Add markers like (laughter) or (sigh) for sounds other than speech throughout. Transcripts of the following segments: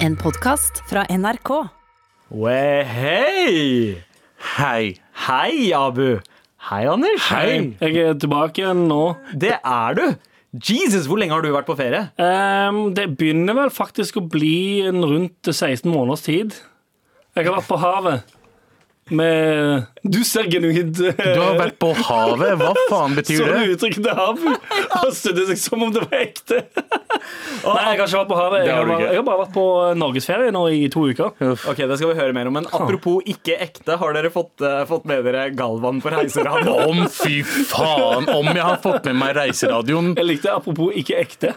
En podkast fra NRK. Wey, hei! Hei. Hei, Abu. Hei, Anders. Hei, jeg er tilbake igjen nå. Det er du. Jesus, hvor lenge har du vært på ferie? Um, det begynner vel faktisk å bli en rundt 16 måneders tid. Jeg har vært på havet med Du ser genuint Du har vært på havet? Hva faen betyr Så det? du uttrykket det hav (laughs) Han snudde seg som om det var ekte. (laughs) Nei, jeg har ikke vært på havet. Jeg har bare, jeg har bare vært på norgesferie nå i to uker. Ok, Det skal vi høre mer om. Men apropos ikke ekte, har dere fått, eh, fått med dere Galvan på reiseradio? (laughs) Om fy faen! Om jeg har fått med meg reiseradioen Jeg likte apropos ikke ekte.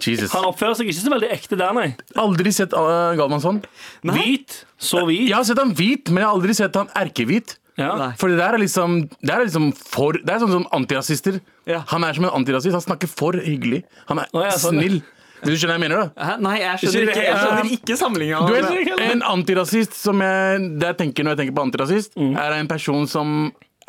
Jesus. Han oppfører seg ikke så veldig ekte der, nei. Aldri sett uh, Galvansson. Hvit, så hvit. Jeg har sett han hvit, men jeg har aldri sett han erkehvit. Ja. For det der er liksom Det er liksom for Det er sånn som antirasister. Ja. Han er som en antirasist. Han snakker for hyggelig. Han er Nå, ja, sånn, snill. Hvis du skjønner hva jeg mener? da Hæ? Nei, jeg skjønner ikke, jeg skjønner ikke sammenligninga. Du vet, En antirasist som jeg, det jeg tenker når jeg tenker på antirasist, er en person som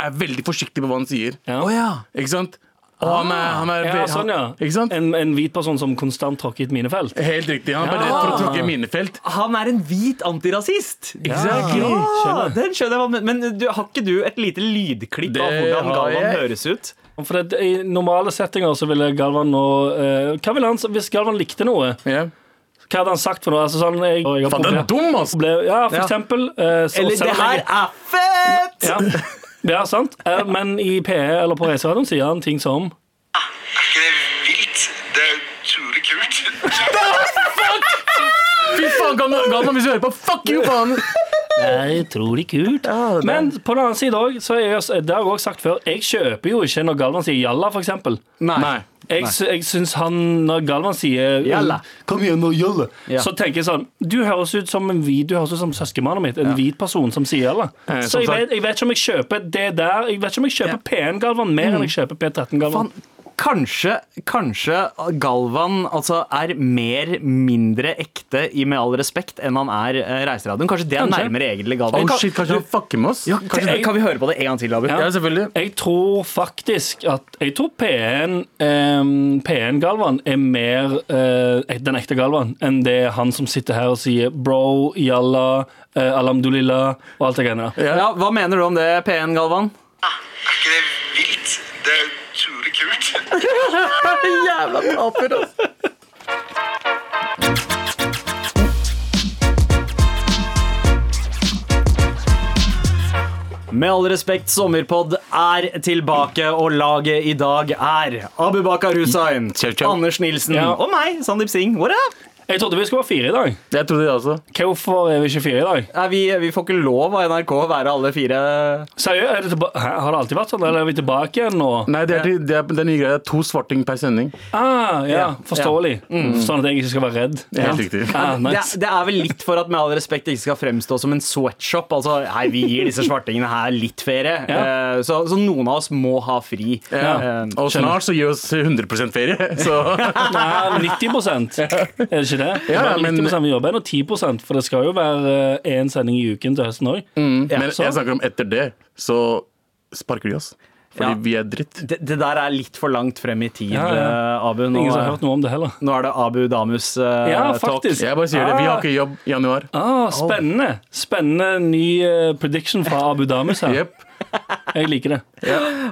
er veldig forsiktig på hva han sier. Ja. Oh, ja. Ikke sant? Er, han er Ja, sånn, ja. Ikke sant? En, en hvit person som konstant tråkker i et minefelt. Helt riktig. Han Ja. for å tråkke i minefelt. Han er en hvit antirasist. Exactly. Ja, den skjønner jeg. Men, men du, har ikke du et lite lydklipp av hvordan Galvan jeg. høres ut? For det, I normale settinger så ville Galvan nå uh, Hva ville han Hvis Galvan likte noe, yeah. hva hadde han sagt for noe? Altså, sånn, jeg, jeg har Faen, det er dum, altså! Ja, for Ja. eksempel. Uh, så, Eller det her jeg- er fett! ja, ja, sant. Eh, men i PE eller på reiseradioen sier han ting som Er ikke det vilt? Det er utrolig kult. (laughs) Fy faen, Galvan, hvis du hører på, fuck you, faen! Det er utrolig kult. det- Men på den annen side òg, så er det har jeg også sagt før, jeg kjøper jo ikke når Galvan sier jalla, for eksempel. Nei. Jeg, sy- jeg syns han, når Galvan sier Jalla. Kom igjen nå, jalla. Ja. Så tenker jeg sånn Du høres ut som en hvit Du høres ut som søskenbarnet mitt En hvit person som sier jalla. Eh, Så jeg vet, jeg vet ikke om jeg kjøper det der Jeg vet ikke om jeg kjøper P1-Galvan Mer enn jeg kjøper P13-Galvan Faen, kanskje, kanskje Galvan altså, er mer mindre ekte i Med all respekt enn han er eh, reiseradioen. Kanskje det er Kanskje. nærmere egentlig Galvan. Oh shit, kanskje han fucker med oss? ja, kanskje, kan vi høre på det en gang til, Abu? Ja. Ja, selvfølgelig. Jeg tror faktisk at Jeg tror P1 ehm, P1-Galvan er mer eh, den ekte Galvan enn det er han som sitter her og sier bro, jalla, uh, alhamdulillah og alt det greiene der. Ja, hva mener du om det, P1 Galvan? Er ikke det vilt? Det er. (laughs) Jævla taper, altså. Med all respekt, Sommerpod er tilbake, og laget i dag er Abubakar ciao. Anders Nilsen Ja. og meg, Sandeep Singh. What up? Jeg trodde vi skulle være fire i dag. Jeg trodde det også. Hvorfor er vi ikke fire i dag? Nei, vi, vi får ikke lov av NRK å være alle fire. Seriøst, er det Har det alltid vært sånn, eller er vi tilbake igjen nå? Nei, det er, til- det er, det er nye greier. To svarting per sending. Ah, ja, Ja. Forståelig. Sånn at jeg ikke skal være redd. Helt riktig. Ah, Det, nice. det er vel litt for at med all respekt det ikke skal fremstå som en sweatshop. Altså, hei, vi gir disse svartingene her litt ferie. Ja. Uh, Så, så noen av oss må ha fri. Ja. Eh, Og snart så gir vi oss 100% ferie. Så (laughs) Nei, 90 Er det ikke det? Ja, Bare men- 90 Vi jobber og 10% for det skal jo være én sending i uken til høsten òg. Men jeg snakker om etter det, så sparker de oss. Fordi Ja. vi er dritt. det, det der er litt for langt frem i tid, Ja, ja. eh, Abu. Nå, Ingen som har hørt noe om det heller. nå er det Abu Damus uh, Ja, talk. Jeg bare sier det. Vi har ikke jobb i januar. Ah, spennende. Spennende ny uh, prediction fra Abu Damus her. yep. Jeg liker det.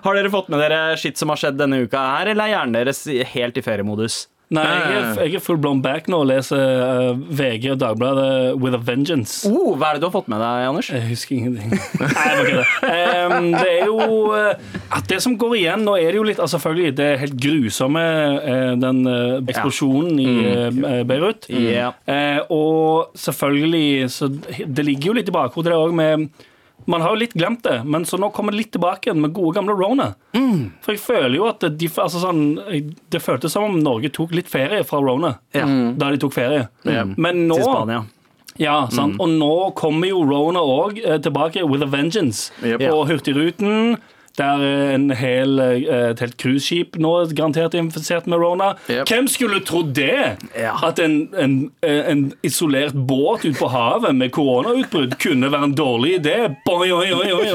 Har dere fått med dere skitt som har skjedd denne uka her, eller er hjernen deres helt i feriemodus? Nei, jeg er, jeg er full blown back nå og leser eh, VG og Dagbladet with a vengeance. Oh, hva er det du har fått med deg, Anders? Jeg husker ingenting. Nei, jeg kødder. Em, det er jo eh, at Det som går igjen Nå er det jo litt altså Selvfølgelig, det er helt grusomme, eh, den ja. eksplosjonen i Beirut. Yeah. Og selvfølgelig Så det ligger jo litt i bakhodet, det òg, med man har jo litt glemt det, men så nå kommer det litt tilbake igjen med gode gamle Rona. For jeg føler jo at de, altså sånn, Det føltes som om Norge tok litt ferie fra Rona Ja. da de tok ferie. Mm. Men nå Til Spania. ja, sant. Og nå kommer jo Rona òg tilbake with a vengeance. Yep. På Hurtigruten. Der er en hel, eh, et helt cruiseskip nå er garantert infisert med Rona. Yep. Hvem skulle trodd det? Ja. At en, en, en isolert båt ute på havet med koronautbrudd kunne være en dårlig idé? Boy, oi, oi, oi.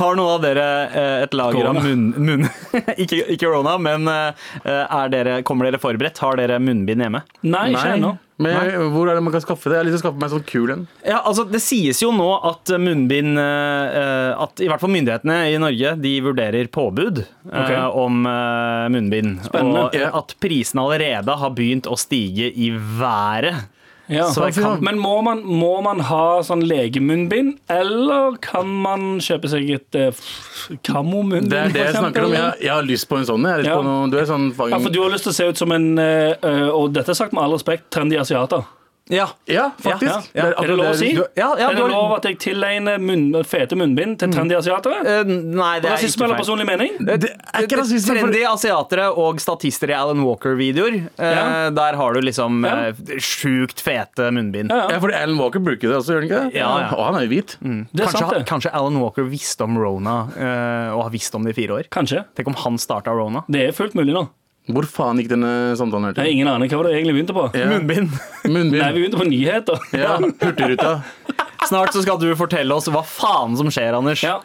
Har noen av dere eh, et lager Corona. av munn... munn (laughs) ikke, ikke corona, men eh, er dere, kommer dere forberedt? Har dere munnbind hjemme? Nei, ikke ennå. Men jeg, hvor er det man kan skaffe det? Jeg har lyst til å skaffe meg sånn kul en. Ja, altså Det sies jo nå at munnbind eh, At i hvert fall myndighetene i Norge De vurderer påbud eh, Ok. om eh, munnbind. Spennende. Og eh, at prisene allerede har begynt å stige i været. Ja. Kan- Men må man, må man ha sånn legemunnbind, eller kan man kjøpe seg et uh, kamomunnbind? Det er det jeg snakker om. Jeg, jeg har lyst på en sånn. Ja. på noe, du sånn Ja, du har lyst til å se ut som en, eh, eh, og dette er sagt med all respekt, trendy asiater. Ja, Ja, faktisk. Ja, ja. Er det lov å si? du- ja, ja er det har- lov at jeg tilegner munn, fete munnbind til trendy asiatere? Uh, Nei, det er ikke feil. personlig mening? Det er ikke rasisme. Trendy asiatere og statister i Alan Walker-videoer. Eh, Ja. Der har du liksom Ja. eh, sjukt fete munnbind. Ja, ja. Ja, fordi Alan Walker bruker det også, gjør han ikke det? Ja, ja. Og han er jo hvit. Det er Kanskje, sant, det. kanskje Alan Walker visste om Rona eh, og har visst om det i fire år. Kanskje. Tenk om han starta Rona. Det er fullt mulig nå. Hvor faen gikk denne samtalen her Jeg har til? ingen aning hva var det egentlig begynte på. Ja. Munnbind. Munnbind. Nei, vi begynte på nyheter. Ja, Hurtigruta. Snart så skal du fortelle oss hva faen som skjer, Anders. Ja.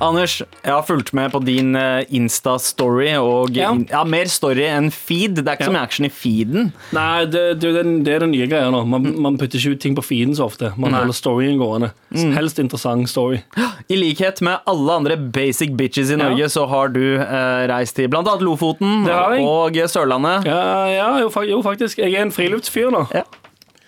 Anders, jeg har fulgt med på din eh, Insta-story. Og Ja. ja. mer story enn feed. Det er ikke så mye action i feeden. Nei, det, det, det, det er den nye greia nå. Man, man putter ikke ut ting på feeden så ofte. Man holder storyen gående. Helst interessant story. I likhet med alle andre basic bitches i Ja. Norge, så har du eh, reist til annet Lofoten og Sørlandet. Ja, ja jo, jo, faktisk. Jeg er en friluftsfyr nå. Ja.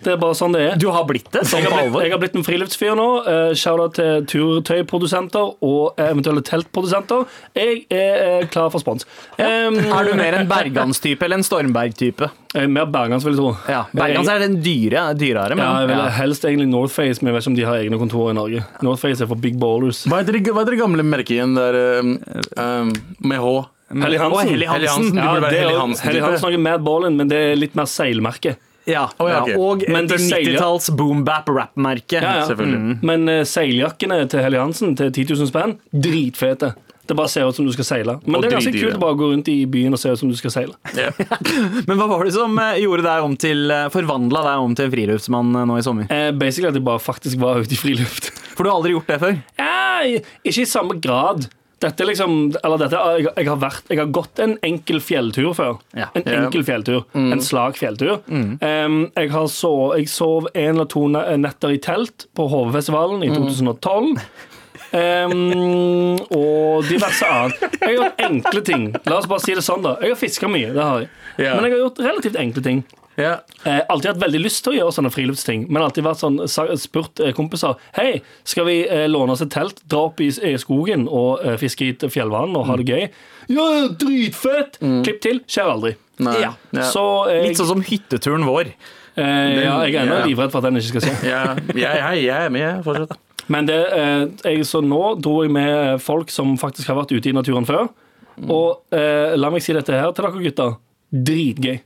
Det er bare sånn det er. Du har blitt det? Sånn Jeg har, blitt, jeg har blitt en friluftsfyr nå. Uh, Shout-out til turtøyprodusenter og eh, eventuelle teltprodusenter. Jeg er eh, klar for spons. Um, Er du mer en Bergans-type eller en Stormberg-type? eh, mer Bergans, vil jeg tro. Ja, Bergans er den dyre, dyrere, men Ja, jeg vil ja. helst egentlig Northface, men jeg vet ikke om de har egne kontorer i Norge. Northface er for big ballers. Hva heter det, hva heter det gamle merket igjen der um, um, med H? Helly Hansen. Helly Hansen. Hansen. Det Ja, det er Helly Hansen. Helly Hansen er Mad Ballin, men det er litt mer seilmerke. Ja, oh, ja, okay. og Men et 90-talls boom-bap-rap-merke. Ja, ja. mm. Men uh, seiljakkene til Helly Hansen til 10 000 spenn, dritfete. Det bare ser ut som du skal seile. Men Og det er ganske kult å bare gå rundt i byen og se ut som du skal seile. Yeah. (laughs) Men hva var det som eh, gjorde deg om til forvandla deg om til en friluftsmann eh, nå i sommer? Eh, basically at jeg bare faktisk var ute i friluft. For du har aldri gjort det før? Ja, ikke i samme grad. Dette er liksom, eller dette, jeg, jeg, har vært, jeg har gått en enkel fjelltur før. Ja. En enkel fjelltur. En slak fjelltur. Um, jeg, har så, jeg sov en eller to netter i telt på HV-festivalen i 2012. Um, og diverse annet. Jeg har gjort enkle ting. La oss bare si det sånn, da. Jeg har fiska mye. det har jeg Ja. Men jeg har gjort relativt enkle ting. Ja. Eh, alltid hatt veldig lyst til å gjøre sånne friluftsting, men alltid vært sånn, spurt eh, kompiser Hei, skal vi eh, låne oss et telt, dra opp i, i skogen og eh, fiske i fjellvann og ha det gøy? Ja, dritfett! Klipp til. Skjer aldri. Ja. Ja. Så jeg, Litt sånn som hytteturen vår. eh, ja, jeg er ennå livredd for at den ikke skal skje. Ja, jeg, jeg, jeg er med fortsatt. Men det, eh, jeg, så nå dro jeg med folk som faktisk har vært ute i naturen før. Og eh, la meg si dette her til dere gutter. Dritgøy.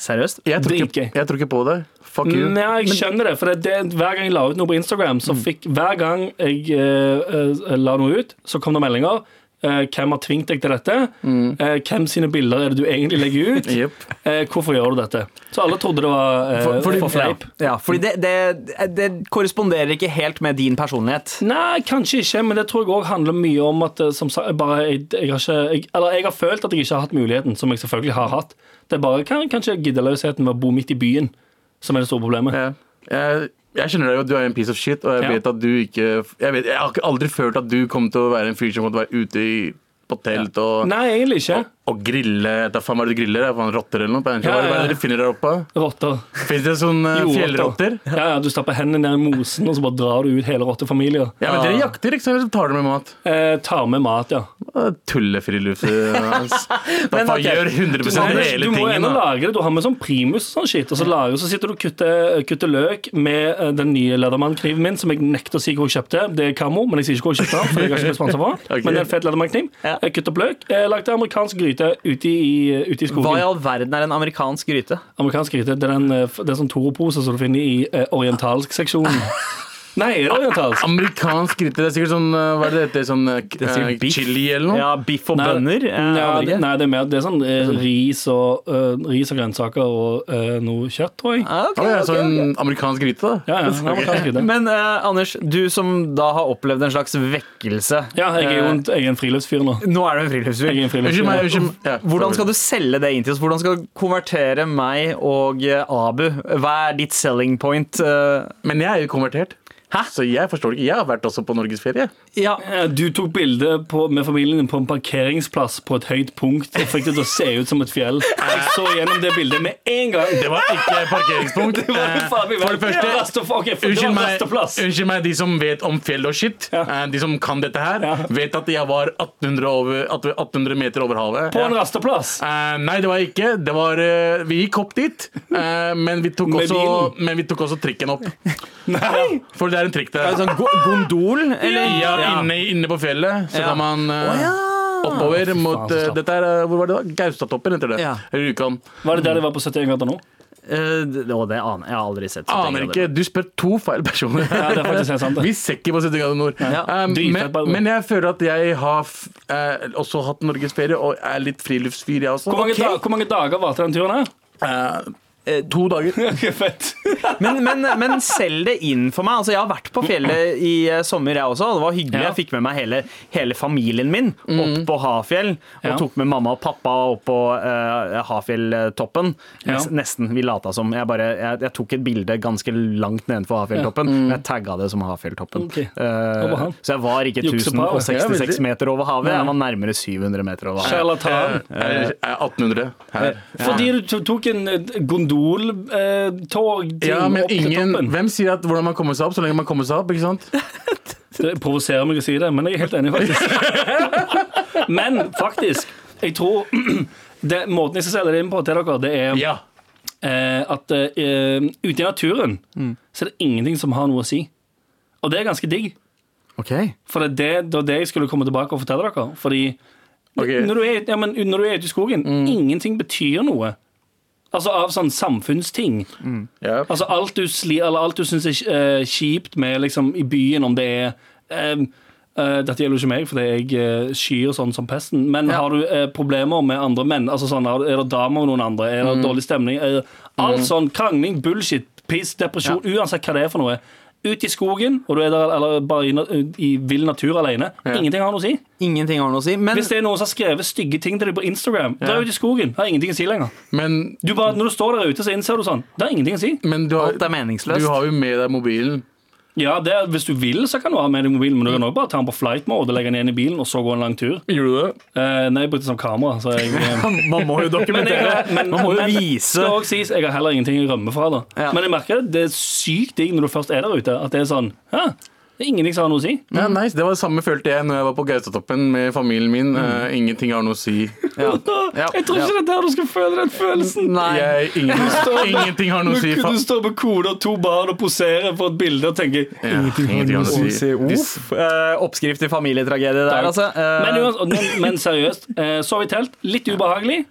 Seriøst? Jeg tror, ikke, jeg tror ikke på det. Fuck you. Nei, jeg skjønner det. For det, det, hver gang jeg la ut noe på Instagram, så fikk hver gang jeg eh, eh, la noe ut, så kom det meldinger. Eh, hvem har tvingt deg til dette? Eh, hvem sine bilder er det du egentlig legger ut? (laughs) yep. Eh, hvorfor gjør du dette? Så alle trodde det var eh, For- for fleip. Ja, fordi det, det, det korresponderer ikke helt med din personlighet. Nei, kanskje ikke, men det tror jeg òg handler mye om at som sagt, bare, jeg, jeg, har ikke, jeg, eller jeg har følt at jeg ikke har hatt muligheten, som jeg selvfølgelig har hatt. Det er bare kan, kanskje giddeløsheten ved å bo midt i byen som er det store problemet. Ja. Jeg, jeg skjønner deg jo du er en piece of shit, og jeg Ja. vet at du ikke Jeg, vet, jeg har aldri følt at du kom til å være en fyr som måtte være ute i, på telt og, Nei, egentlig ikke. og grille. Da faen hva er det du griller? Er det rotter eller noe? Hva er det Ja, ja, ja. er det dere finner der oppe? Rotter. Fins det sånn uh, fjellrotter? Ja, ja, du stapper hendene ned i mosen, og så bare drar du ut hele rottefamilier. Ja, men Dere jakter, ikke sant? Eller tar dere med mat? Eh, tar med mat, ja. Tullefriluft. altså. (laughs) Da Men, faen ok. gjør 100 Du hele du må tingen. ennå lage det. Du har med sånn primus og sånn shit. Og så, lager, så sitter du og kutter, kutter løk med eh, den nye Leatherman-kniven min, som jeg nekter å si hvor jeg kjøpte. Det er Kammo, men jeg sier ikke hvor jeg kjøpte den. For jeg har ikke blitt sponsa for den. (laughs) okay. Men det er en fet Leatherman-kniv. Jeg kutter opp løk. Jeg lagde amerikansk gryte ute i, ute i Hva i all verden er en amerikansk gryte? Amerikansk gryte, Det er den, eh, det er sånn Toro-pose som du finner i eh, orientalsk seksjonen. (laughs) Nei, er orientalsk? Amerikansk gryte. Det er sikkert sånn eh, Hva er det heter? Sånn eh, chili eller noe? Ja, biff og Nei, bønner. ja, er det det, nei, det er mer Det er sånn eh, ris og, uh, ris og grønnsaker og noe kjøtt, tror jeg. Ah, okay, Å, ja, okay, en amerikansk gryte, da? Ja, ja, det er amerikansk gryte. Men Anders, du som da har opplevd en slags vekkelse Ja, jeg er jo en, jeg er en friluftsfyr nå. Nå er du en friluftsfyr. Jeg er en friluftsfyr. Hvordan skal du selge det inn til oss? Hvordan skal du konvertere meg og Abu? Hva er ditt selling point? Men jeg er jo konvertert. Hæ? Så jeg forstår det ikke. Jeg har vært også på norgesferie. Ja, Eh, Du tok bilde med familien din på en parkeringsplass på et høyt punkt og fikk det til å se ut som et fjell. Jeg så gjennom det bildet med en gang. Det var ikke parkeringspunkt. (laughs) Det var faen For det første for Unnskyld meg, unnskyld meg, de som vet om fjell og shit, Ja. eh, de som kan dette her, Ja. vet at jeg var 1800, over, 1800 meter over havet. På en rasteplass. Eh, nei, det var jeg ikke. Det var, vi gikk opp dit, eh, men, vi tok også, men vi tok også trikken opp. Nei. For det er en trikk Er der. det sånn go- gondol? Eller? Ja. Inne, inne på fjellet så Ja. kan man uh, oh, ja. oppover mot eh. Dette er, eh, Hvor var det da? Gaustatoppen heter det. Ja. Eller Rjukan. Var det der de var på 71 grader nå? Uh, det- å, det aner jeg. Har aldri sett. 71 Aner ikke. Du spør to feil personer. Ja, det er faktisk sant. det. (laughs) Vi ser ikke på 70 grader nord. Ja. Um, men, men jeg føler at jeg har f eh, også hatt norgesferie og er litt friluftsfyr, jeg også. Hvor mange, okay. da, hvor mange dager varte den turen her? Eh, to dager. (laughs) Fett. Men, men, men selg det inn for meg. Altså, jeg har vært på fjellet i eh, sommer, jeg også. Det var hyggelig. Ja. Jeg fikk med meg hele, hele familien min opp på Hafjell. Og Ja. tok med mamma og pappa opp på uh, Hafjelltoppen. Ja. Nesten. Vi lata som. Jeg, bare, jeg, jeg tok et bilde ganske langt nedenfor Hafjelltoppen. Men jeg tagga det som Hafjelltoppen. Okay. Uh, så jeg var ikke 1066 meter over havet. Jeg var nærmere 700 meter over havet. Charlatan. Jeg er 1800 her. Fordi du tok en gondoltog Ja, men ingen. Hvem sier at hvordan man kommer seg opp, så lenge man kommer seg opp? ikke sant? (laughs) Det provoserer meg å si det, men jeg er helt enig, faktisk. (laughs) men faktisk, jeg tror (clears throat) det, Måten jeg skal selge det inn på til dere, det er Ja. eh, at eh, ute i naturen så er det ingenting som har noe å si. Og det er ganske digg. Okay. For det er det, det, det jeg skulle komme tilbake og fortelle dere. Fordi okay. når, du er, ja, når du er ute i skogen, ingenting betyr noe. Altså av sånn samfunnsting. ja. Altså alt du, sli, alt du syns er uh, kjipt med liksom, i byen, om det er um, uh, Dette gjelder jo ikke meg, fordi jeg uh, skyr sånn som pesten. Men har du eh, problemer med andre menn? Altså sånn, Er det damer med noen andre? Er det dårlig stemning? Alt sånn krangling, bullshit, piss, depresjon, uansett hva det er for noe. Ut i skogen, og du er der eller bare i, i vill natur alene. Ingenting har noe å si. Ingenting har noe å si. Men Hvis det er noen som har skrevet stygge ting til deg på Instagram, dra ut i skogen. Det Har ingenting å si lenger. Men, Du bare, når du står der ute, så innser du sånn. Det har ingenting å si. men du, har, alt er meningsløst. du har jo med deg mobilen. Ja, det Hvis du vil, så kan du ha med deg mobilen, men du kan også bare ta den på flight mode legge den igjen i bilen, og så gå en lang tur. Gjorde du det? Eh, nei, jeg brukte sånn kamera, så jeg eh, (laughs) Man må jo dokumentere. men, Man må jo men, vise. Skal også sies, jeg har heller ingenting å rømme fra. da Ja. Men jeg merker det, det er sykt digg når du først er der ute, at det er sånn det er ingenting har noe å si. Ja, nice. Det var det samme følte jeg når jeg var på Gaustatoppen med familien min. Uh, ingenting har noe å si. (laughs) Ja. Ja. Jeg tror ikke det er der du skal føle den følelsen. Nei. Jeg, ingenting, ingenting har noe å si. Du, står med kone og to barn og poserer for et bilde og tenker Ja, ingenting har noe å si. Uff. Uh, oppskrift til familietragedie der, Takk. altså. Uh, Men, men, men seriøst, uh, sov i telt. Litt ubehagelig.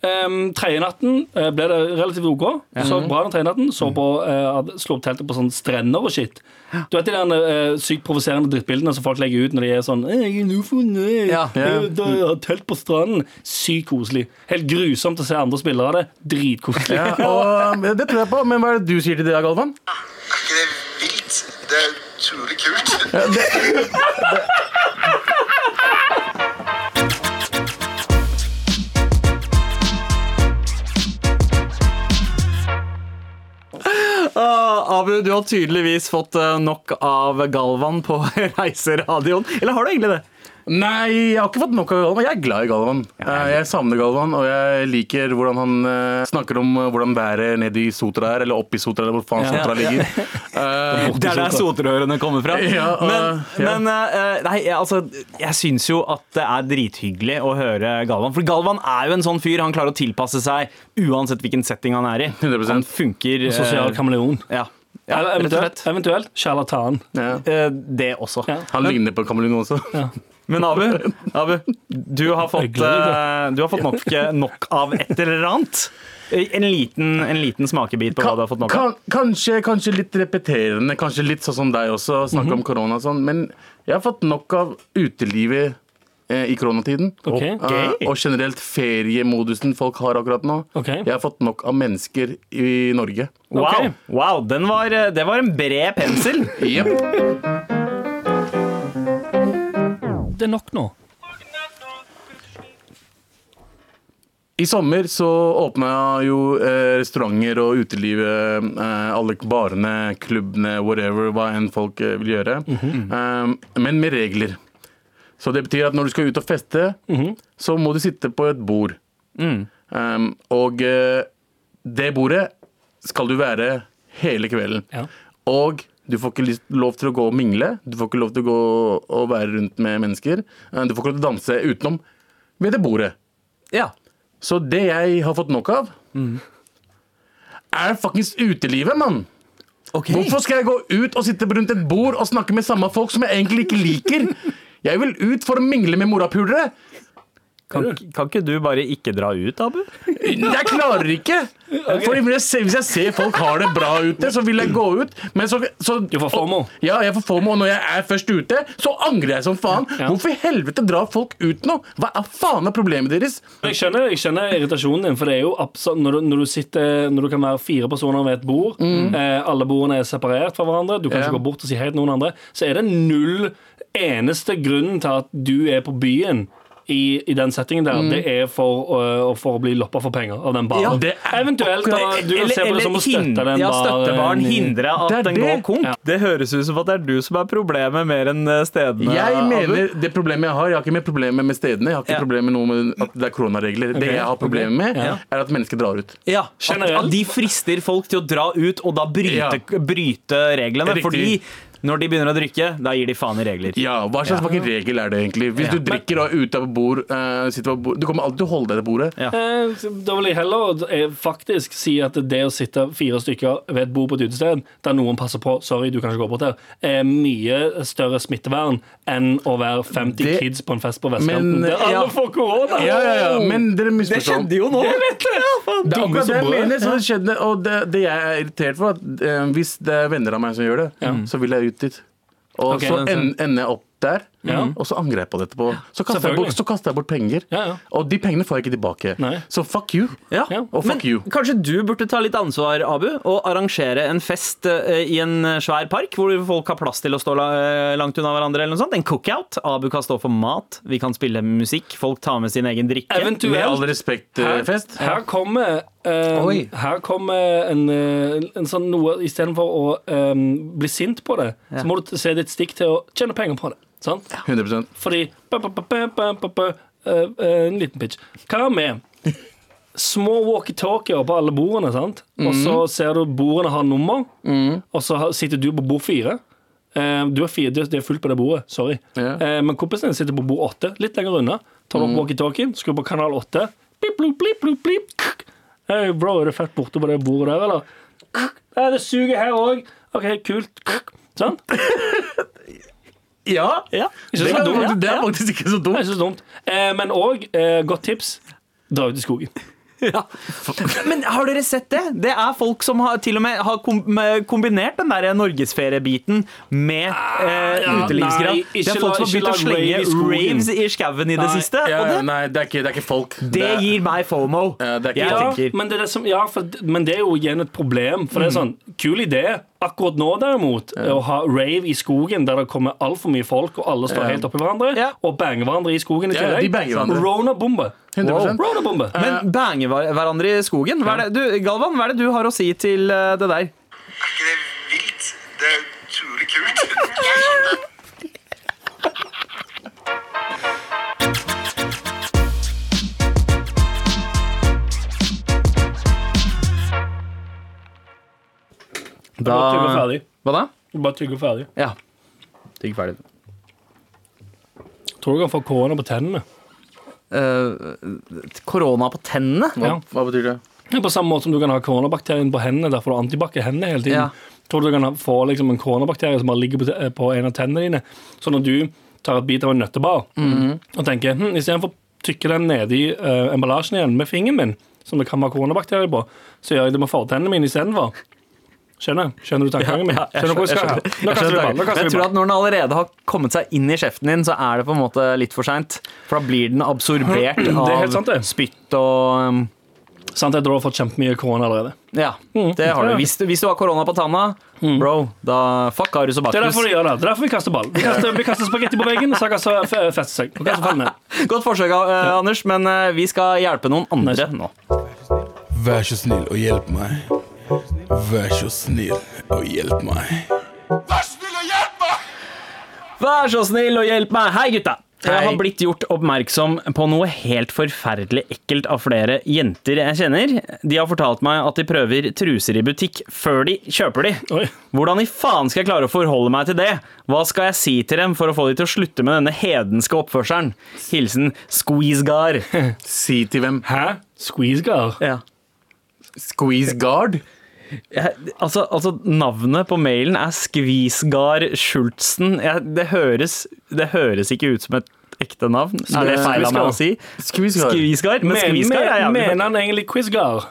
Um, tredje natten uh, ble det relativt OK. Så bra den tredje natten. Så på, uh, slo opp teltet på sånne strender og shit. Du vet de der uh, sykt provoserende drittbildene som folk legger ut når de er sånn «Eh, Jeg er Lofoten, Ja. jeg, jeg har telt på stranden. Sykt koselig. Helt grusomt å se andre spillere av det. Dritkoselig. Ja, og (laughs) det tror jeg på, men hva er det du sier til det, Galvan? Er ikke det vilt? Det er utrolig kult. ah, (laughs) Abu, du har tydeligvis fått eh, nok av Galvan på (laughs) reiseradioen. Eller har du egentlig det? Nei, jeg har ikke fått nok av Galvan. Jeg er glad i Galvan. Eh, Jeg savner Galvan, og jeg liker hvordan han eh, snakker om hvordan været nede i Sotra er, eller oppe i Sotra, eller hvor faen Sotra ligger. (laughs) Eh, Det er der sotraørene kommer fra. Ja, uh, (laughs) men ja. men nei, jeg, altså, jeg syns jo at det er drithyggelig å høre Galvan. For Galvan er jo en sånn fyr. Han klarer å tilpasse seg uansett hvilken setting han er i. 100%. Han funker eh, Sosial kameleon. Ja, ja eventuelt, eventuelt sjarlatan. ja. Eh, det også. Ja. Han ligner på Kamelun også. (laughs) Men Abu, Abu du har fått, eh, du har fått nok, nok av et eller annet. En liten, en liten smakebit på hva du har fått nok av? Kanskje, kanskje litt repeterende, kanskje litt sånn som deg også, snakke Mhm. om korona og sånn, men jeg har fått nok av utelivet eh, i koronatiden. Ok. Eh, og generelt feriemodusen folk har akkurat nå. Okay. Jeg har fått nok av mennesker i Norge. Wow, wow den var, det var en bred pensel. (laughs) Det er nok nå. I sommer så åpna jo eh, restauranter og utelivet, eh, alle barene, klubbene, whatever, hva enn folk eh, vil gjøre. eh, men med regler. Så det betyr at når du skal ut og feste, så må du sitte på et bord. Um, og uh, det bordet skal du være hele kvelden. Ja. Og du får ikke lov til å gå og mingle. Du får ikke lov til å gå og være rundt med mennesker. Eh, Du får ikke lov til å danse utenom ved det bordet. Ja. Så det jeg har fått nok av, er fuckings utelivet, mann. Hvorfor skal jeg gå ut og sitte rundt et bord og snakke med samme folk som jeg egentlig ikke liker? (laughs) Jeg vil ut for å mingle med morapulere. Kan, kan ikke du bare ikke dra ut, Abu? Jeg klarer ikke! Okay. hvis jeg, ser, hvis jeg ser folk har det bra ute, så vil jeg gå ut. Men så, så, Du får FOMO. Ja, jeg får FOMO. Og når jeg er først ute, så angrer jeg som faen. Ja. Hvorfor i helvete drar folk ut nå? Hva er faen er problemet deres? Jeg skjønner, jeg skjønner irritasjonen din, for det er jo absolutt når du, når du sitter Når du kan være fire personer ved et bord, eh, alle bordene er separert fra hverandre, du kan Ja. ikke gå bort og si hei til noen andre, så er det null eneste grunnen til at du er på byen. I, I den settingen der. Det er for, å- for å bli loppa for penger av den baren. Ja, det er Eventuelt da, du kan se på det som å støtte den ja, støtte baren, hindre at den det. går konk. Ja. Det høres ut som at det er du som er problemet mer enn eh, stedene. Jeg mener det problemet jeg har Jeg har ikke mer problemer med stedene. Jeg har ikke Ja. problemer med noe med at det er koronaregler. Det jeg har problemer med, Ja. er at mennesker drar ut. ja, at, at de frister folk til å dra ut og da bryte, bryte reglene. Riktig. Fordi når de begynner å drikke, da gir de faen i regler. Ja, Hva slags ja. regel er det egentlig? Hvis Ja. du drikker og er ute av bord, uh, på bord Du kommer alltid til å holde deg til bordet. Ja. Eh, Da vil jeg heller eh, faktisk si at det å sitte fire stykker ved et bord på et utested der noen passer på Sorry, du kan ikke gå bort her. Er mye større smittevern enn å være 50 Det- kids på en fest på Men, vestkanten. Der alle ja. får korona! Ja, ja, ja, men dere misforstår. jo nå! Jeg vet det! Det er akkurat det jeg mener. Så det skjedde, og det, det jeg er irritert for, at uh, hvis det er venner av meg som gjør det, så vil jeg ut dit. Og okay, så ender jeg opp der, Ja. og så angrer jeg på det etterpå. Så kaster, jeg bort, så kaster jeg bort penger. Ja, ja. Og de pengene får jeg ikke tilbake. Nei. Så fuck you. Ja. Ja. Og Men fuck you. kanskje du burde ta litt ansvar, Abu, og arrangere en fest eh, i en svær park hvor folk har plass til å stå eh, langt unna hverandre. eller noe sånt En cookout. Abu kan stå for mat, vi kan spille musikk, folk tar med sin egen drikke. Eventuelt. Med all respekt, eh, Her, fest. her kommer um, Her kommer en, eh, en sånn noe Istedenfor å um, bli sint på det, så må du se ditt stikk til å tjene penger på det. Sant? 100 Fordi ba, ba, ba, ba, ba, ba, ba, eh, eh, En liten pitch. Hva med små walkietalkier på alle bordene, sant? Og så ser du bordene har nummer, og så har- sitter du på bord fire. Eh, du er fire, det er fullt på det bordet, sorry. Ja. Eh, men kompisen din sitter på bord åtte, litt lenger unna. Tar du opp walkietalkien, skrur på kanal åtte. Blip, blip, blip, blip, blip. Kk. Hey, bro, er det fett borte på det bordet der, eller? Kk. Ja, det suger her òg. OK, kult. Kk. Sant? (laughs) Ja. Ja. Det, er- dumt. det er faktisk ikke så Det dumt. ikke så dumt. Eh, men òg, eh, godt tips, dra ut i skogen. (laughs) Ja. Men har dere sett det? Det er folk som har, til og med har kombinert den der norgesferiebiten med eh, ja, utelivsgrad. Det er folk som har begynt å slenge raves i skauen i det siste. Ja, det, nei, det er ikke, det er ikke folk. det gir meg fomo. Ja, det men, det det som, ja, for, men det er jo igjen et problem. For det er sånn, Kul idé. Akkurat nå, derimot, å ha rave i skogen der det kommer altfor mye folk, og alle står Ja. helt oppi hverandre, Ja. og banger hverandre i skogen i Ja, ja, de tillegg. banger. Rona-bombe. 100%. Rona-bombe. Men bange hverandre i skogen? Hva er det, du, Galvan, hva er det du har å si til eh, det der? Er ikke det vilt? Det er Bare tygge ferdig. Hva da? Bare tygge ferdig. Ja. Tygg ferdig. Tror du kan få korona på tennene? Eh, korona på tennene? Hva, Ja. hva betyr det? Ja, På samme måte som du kan ha koronabakterien på hendene, derfor du antibac i hendene hele tiden. Ja. Tror du du kan ha- få liksom en koronabakterie som bare ligger på, te- på en av tennene dine. Så når du tar et bit av en nøttebar Mhm. og tenker hm, istedenfor å tykke den nedi uh, emballasjen igjen med fingeren min, som det kan være koronabakterier på, så gjør jeg det med fortennene mine istedenfor. Skjønner Skjønner du tankegangen min? Skjønner du hvor jeg skal jeg? Nå kaster vi skjønner ball. Nå tanken. kaster Jeg tror at når den allerede har kommet seg inn i kjeften din, så er det på en måte litt for seint. For da blir den absorbert er sant, av spytt og um, Sant tror du har fått kjempemye korona allerede. Ja, det har du. Hvis, du- hvis du har korona på tanna, bro, da fuck Arius og Det er derfor de gjør det. Det er derfor vi kaster ball. Vi kaster, vi kaster spagetti på veggen, så kan det feste seg. Og ned. Godt forsøk, eh, Anders, men eh, vi skal hjelpe noen andre nå. Vær så snill og hjelp meg. Vær så snill og hjelp meg. Vær snill og hjelp meg! Vær så snill og hjelp meg! Hei, gutta! Jeg har blitt gjort oppmerksom på noe helt forferdelig ekkelt av flere jenter jeg kjenner. De har fortalt meg at de prøver truser i butikk før de kjøper de. Oi. Hvordan i faen skal jeg klare å forholde meg til det? Hva skal jeg si til dem for å få de til å slutte med denne hedenske oppførselen? Hilsen Squeezegar. (laughs) Si til hvem? Hæ? Squeezegar? Ja. Squeeze guard? Jeg, altså, altså, navnet på mailen er Skvisgard Schultzen. Jeg, det, høres, det høres ikke ut som et ekte navn. Er det feil av meg å si? Skvisgard. Men Men, Skvisgar er jævlig mener han egentlig Quizgar?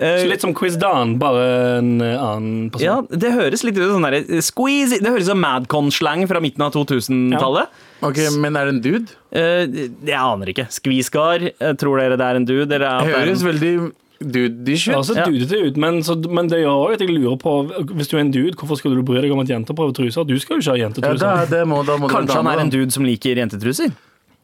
Eh, Så litt som Quizdan, bare en eh, annen person. Ja, det høres litt ut som sånn der, squeeze Det høres ut som Madcon-slang fra midten av 2000-tallet. Ok, Men er det en dude? Uh, jeg aner ikke. Skvisgar, eh, tror dere det er en dude? Eller at det Høres en... veldig dude-ish Altså, Ja. dudete ut, men, så, men det gjør også at jeg lurer på Hvis du er en dude, hvorfor skulle du bry deg om at jenter prøver truser? Du skal jo ikke ha jentetruser. Ja, det må, da må Kanskje han er en dude som liker jentetruser?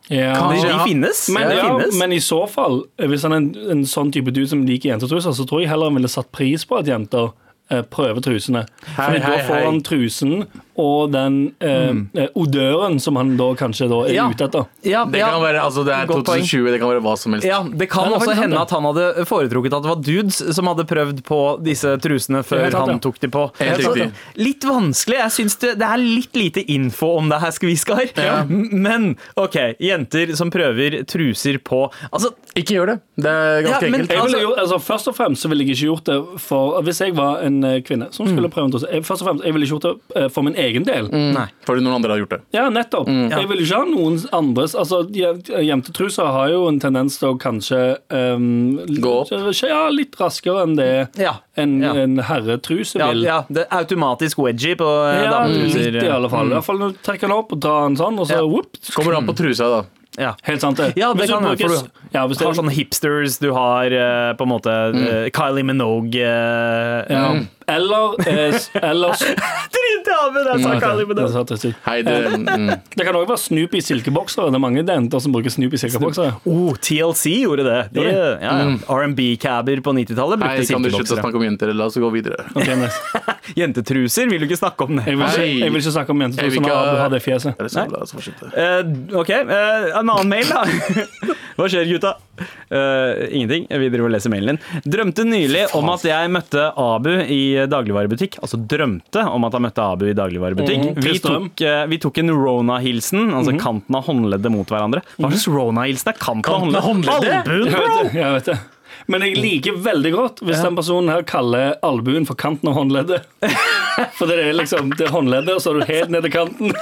Ja. De, Kanskje, de finnes. Men, ja, finnes. men i så fall, hvis han er en, en sånn type dude som liker jentetruser, så tror jeg heller han ville satt pris på at jenter prøve prøver trusene. Hei, hei, da får han trusen og den eh, eh, odøren som han da kanskje da er Ja. ute etter. ja, Det ja. kan være, altså det er 2020, poeng. 2020, det kan være hva som helst. Ja, Det kan det også hende sant, at han hadde foretrukket at det var dudes som hadde prøvd på disse trusene før sant, han tok de på. Så, litt vanskelig. Jeg syns det, det er litt lite info om det her, Skviskar. Ja. (laughs) Men OK, jenter som prøver truser på Altså, Ikke gjør det. Det er ganske Ja, men- enkelt. Altså- gjort, altså, først og fremst så ville jeg ikke gjort det for Hvis jeg var en eh, kvinne som skulle prøve en truse jeg- Først og fremst, jeg ville ikke gjort det eh, for min egen del. nei. Fordi noen andre har gjort det. Ja, nettopp. Jeg vil ikke ha noen andres Altså, je- Jentetruser har jo en tendens til å kanskje um, Gå opp. Ja, litt raskere enn det Ja. en, Ja. en herretruse vil. ja, det er automatisk wedgie på eh, Ja, dametruser. litt i alle fall. I hvert fall når du trekker den opp og drar den sånn, og så Ja. whoop. Kommer an på trusa, da. Ja. Helt sant, det. Ja, det Hvis du kan være, for du ja, hvis Du har sånne hipsters, du har uh, på en måte eh, Kylie Minogue uh, ja. Eller, eh, eller ut. (laughs) Hei, det, (laughs) mm. det kan òg være Snoopy silkeboksere. Det er mange jenter som bruker Snoopy silkeboksere. Oh, TLC gjorde det. De, ja, ja. R&B-cabber på 90-tallet Hei, brukte kan du slutte å snakke om jenter? La oss gå videre. Okay, nice. (laughs) Jentetruser, vil du ikke snakke om det? jeg, vil ikke, jeg vil ikke snakke om jentetruser når Abu har det fjeset. Det. Eh, ok, uh, en annen mail da Hva skjer gutta? Eh, ingenting, vi driver og leser mailen din. Drømte nylig om at jeg møtte Abu i dagligvarebutikk. Altså drømte om at han møtte Abu i dagligvarebutikk. Mm, vi, tok, uh, vi tok en Rona-hilsen Altså mm. kanten av håndleddet mot hverandre. Hva slags Rona-hilsen er kanten, Kanten av håndleddet? Albuen, bro! Jeg vet det. Men jeg liker veldig godt hvis den personen her kaller albuen for kanten av håndleddet. (laughs) For det er liksom det er håndleddet, og så er du helt ned til kanten. (laughs)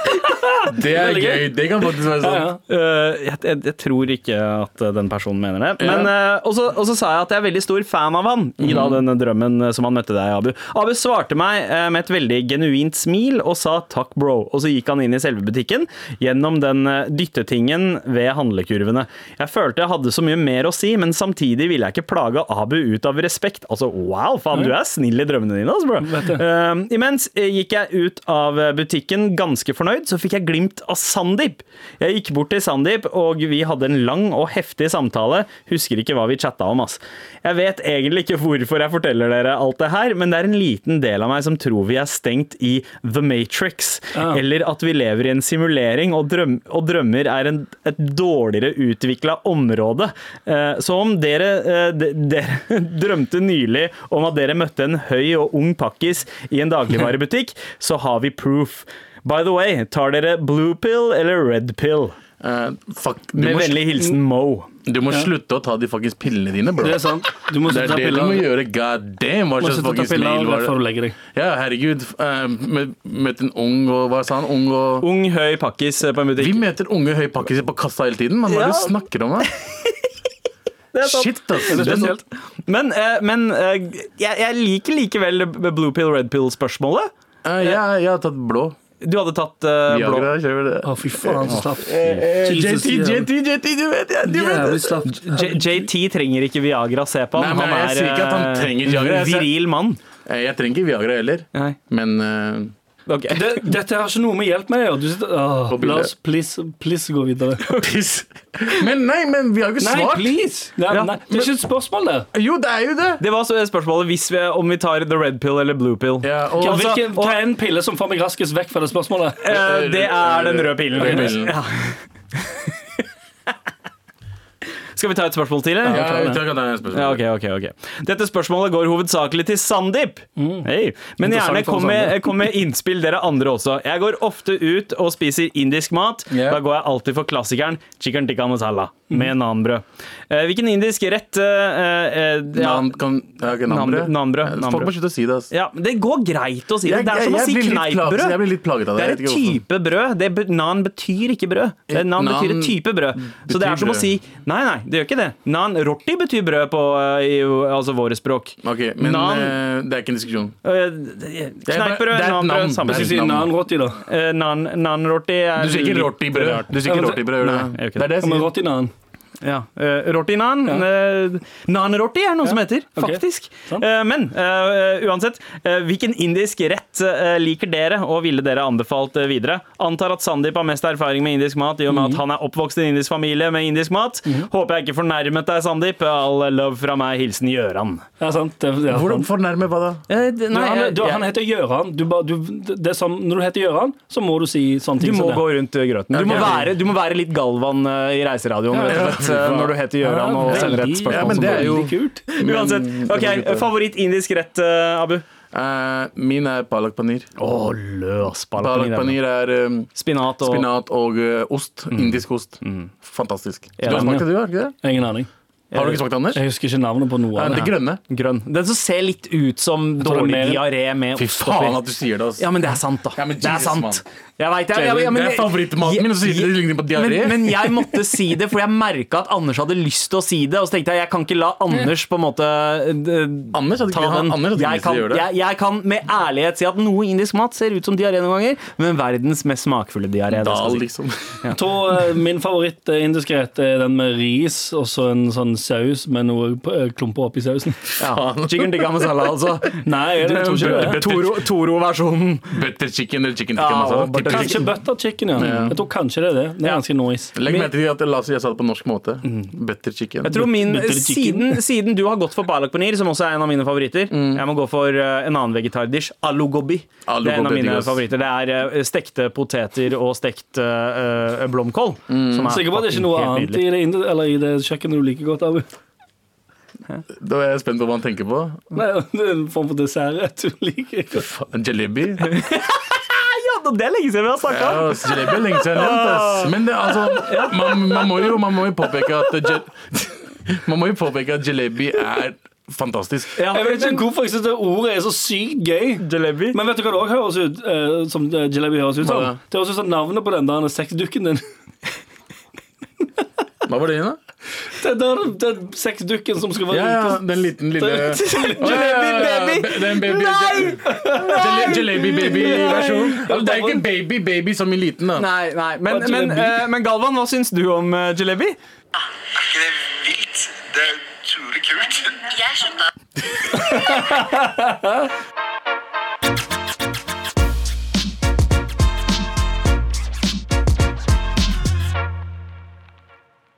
Det er gøy. Det kan faktisk være Ja, sånn. ja. Eh, jeg, jeg, jeg tror ikke at eh, den personen mener det. Men, eh, og, så, sa jeg at jeg er veldig stor fan av han i da denne drømmen som han møtte deg, Abu. Abu svarte meg med et veldig genuint smil og sa takk, bro. Og så gikk han inn i selve butikken gjennom den dyttetingen ved handlekurvene. Jeg følte jeg hadde så mye mer å si, men samtidig ville jeg ikke plage Abu ut av respekt. Altså, wow, faen, du er snill i drømmene dine, altså, bro. Uh. Imens eh, gikk jeg ut av eh, butikken ganske fornøyd, så fikk jeg glimt av Sandeep. Jeg gikk bort til Sandeep, og vi hadde en lang og heftig samtale. Husker ikke hva vi chatta om, ass. Jeg vet egentlig ikke hvorfor jeg forteller dere alt det her, men det er en liten del av meg som tror vi er stengt i The Matrix, Ja. eller at vi lever i en simulering, og, drøm og drømmer er en, et dårligere utvikla område. Uh, så om dere, de, dere (laughs) drømte nylig om at dere møtte en høy og ung pakkis i en dagligvarebutikk, (laughs) så har vi proof. By the way, tar dere blue pill eller red pill? Uh, fuck, du, Med vennlig hilsen Mo. du må slutte å ta de faktisk pillene dine, bro. Det er sant. Du må Det er slutte å ta det du må gjøre. God damn, hva slags fuckings mail var det? Ja, herregud. Uh, Møtte en ung og Hva sa han? Ung og Ung, høy pakkis på en butikk. Vi møter unge høy pakkiser på kassa hele tiden. Men hva er det du snakker om? da? (laughs) Det er sant. Shit, ass. Det er spesielt. Men, eh, men eh, jeg, jeg liker likevel blue pill, red pill-spørsmålet. Eh, jeg, jeg har tatt blå. Du hadde tatt eh, blå. Viagra, kjører det. Å, fy faen, så slapt. JT, JT, JT, du vet jeg, du vet Jævlig det. slapt. J JT trenger ikke Viagra, se på Nei, han. men han jeg er sier ikke at han eh, trenger Viagra. Jeg viril mann. Eh, Jeg trenger ikke Viagra heller, Nei. men eh, Ok. Det, dette har ikke noe med hjelp med å gjøre. La oss please, please gå videre. (laughs) Please. Men nei, men vi har jo ikke Nei, svart. please! Nei, Ja. nei, det er ikke et spørsmål der. Jo, det er jo det. Det var så spørsmålet hvis vi, om vi tar the red pill eller blue pill. Ja, og, Altså, hvilken, hva er en pille som får meg raskest vekk fra det spørsmålet? Uh, det er den røde pillen. Røde pillen. Ja. (laughs) Skal vi ta et spørsmål til? eller? ja, jeg jeg kan ta et spørsmål. Ja, ok, ok, ok. Dette spørsmålet går hovedsakelig til Sandeep. Hei. Men gjerne kom med, kom med innspill dere andre også. Jeg går ofte ut og spiser indisk mat. Yeah. Da går jeg alltid for klassikeren chicken tikka masala med nanbrød. Eh, hvilken indisk rett eh, eh, ja, Nan, kan, ja, nambrød, Folk må slutte å si det. ja, Det går greit å si det. Jeg- Det er som jeg- å si jeg blir litt kneippbrød. Jeg blir litt plaget av det. Det er et en type brød. Det, nan betyr ikke brød. Det, nan, Nan betyr et type brød. Så det er som som å si Nei, nei, det gjør ikke det. Nan rorti betyr brød på uh, i, altså våre språk. Ok, Men Nan- eh, det er ikke en diskusjon. Uh, Kneippbrød, det er et nanbrød, samme. Hvis vi sier nan-roti, da. Uh, nan, nan rorti er Du sier ikke rorti brød. Du sier ikke men- gjør du Nei, det? jeg gjør ikke Det er det jeg sier. roti-nan? Ja. Uh, roti-nan. Uh, Nan-roti er noe som heter, faktisk. Sant. Uh, men uh, uansett, uh, hvilken indisk rett uh, liker dere, og ville dere anbefalt uh, videre? Antar at Sandeep har mest erfaring med indisk mat, i og med at han er oppvokst i en indisk familie med indisk mat. Håper jeg ikke fornærmet deg, Sandeep. All love fra meg. Hilsen Gjøran. Ja, sant. Det, ja, Hvordan fornærmer fornærme hva da? Uh, nei, Du, han, du, han heter Gjøran. Du, du, det er som, når du heter Gjøran, så må du si sånne Du ting må som det. gå rundt grøten. Du må, være, du må være litt Galvan uh, i reiseradioen Ja, ja. Når du heter Gjøran og sender et spørsmål. Ja, men det er jo- kult. Uansett. Ok, Favoritt indisk rett, uh, Abu? Eh, min er palak paneer. Oh, løs Palak paneer er um, Spinat og spinat og uh, ost. Indisk ost. Fantastisk. Du har smakt det, du? har ikke det? Ingen aning. Har du ikke smakt det, Anders? Jeg husker ikke navnet på noe av det det. grønne. grønn. Den som ser litt ut som dårlig diaré med Fy ost faen at du sier det. altså. Ja, men det er sant, da. Ja, men det er Jesus, sant. mann. Jeg vet, jeg, jeg, jeg, men- det er favorittmaten min, og så sier du det ligner på diaré. Men, men jeg måtte si det, for jeg merka at Anders hadde lyst til å si det. Og så tenkte jeg jeg kan ikke la Anders på en måte eh, Anders hadde ta ikke, den. Anders hadde ikke Jeg kan, gjøre det. jeg, jeg kan med ærlighet si at noe indisk mat ser ut som diaré noen ganger, men verdens mest smakfulle diaré. det skal Dal, jeg si. liksom. Jeg eh, Min favoritt eh, rett er den med ris og så en sånn saus med noe eh, klumper oppi sausen. Ja. Chicken tikka masala, altså. Nei, jeg tror ikke det. Toro- Toro-versjonen. Butter chicken eller chicken Ja, tikka masala. og butter Kanskje butter chicken, ja. Jeg tror kanskje det er det. Det er ganske nice. Legg merke til at la oss si jeg sa det på norsk måte. Butter chicken. Jeg tror min, siden, siden du har gått for balak paneer, som også er en av mine favoritter Jeg må gå for eh, en annen vegetardish. Alu gobi. Alu det er en av mine favoritter. Det er eh, stekte poteter og stekt uh, blomkål. Som er Sikker på at det er ikke noe annet i det, i det kjøkkenet du liker godt, Abu? Da er jeg spent på hva han tenker på. Nei, det er en form for dessertrett du liker godt. En Jalebi. (laughs) Ja, det er lenge siden vi har snakka Ja, om! ass, jalebi er lenge siden nevnt, ass. Men det, altså, man, man, må jo, man må jo påpeke at je- (laughs) Man må jo påpeke at jalebi er fantastisk. Ja, Jeg vet ikke hvorfor jeg synes det ordet er så sykt gøy. Jalebi. Men vet du hva det også høres ut eh, som eh, jalebi høres ut som? Hva da? Det høres ut som navnet på den der sexdukken din. (laughs) Hva var det igjen, da? Det er der- den sexdukken som skal være Ja, ja, den liten lille (laughs) Jalebi baby! Nei! baby Jale- Jalebi baby-versjon. Altså, det er ikke en baby baby som i liten, da. Nei, nei. Men, men, eh, men Galvan, hva syns du om uh, jalebi? Er ikke det vilt? Det er utrolig kult. Jeg skjønner. (laughs)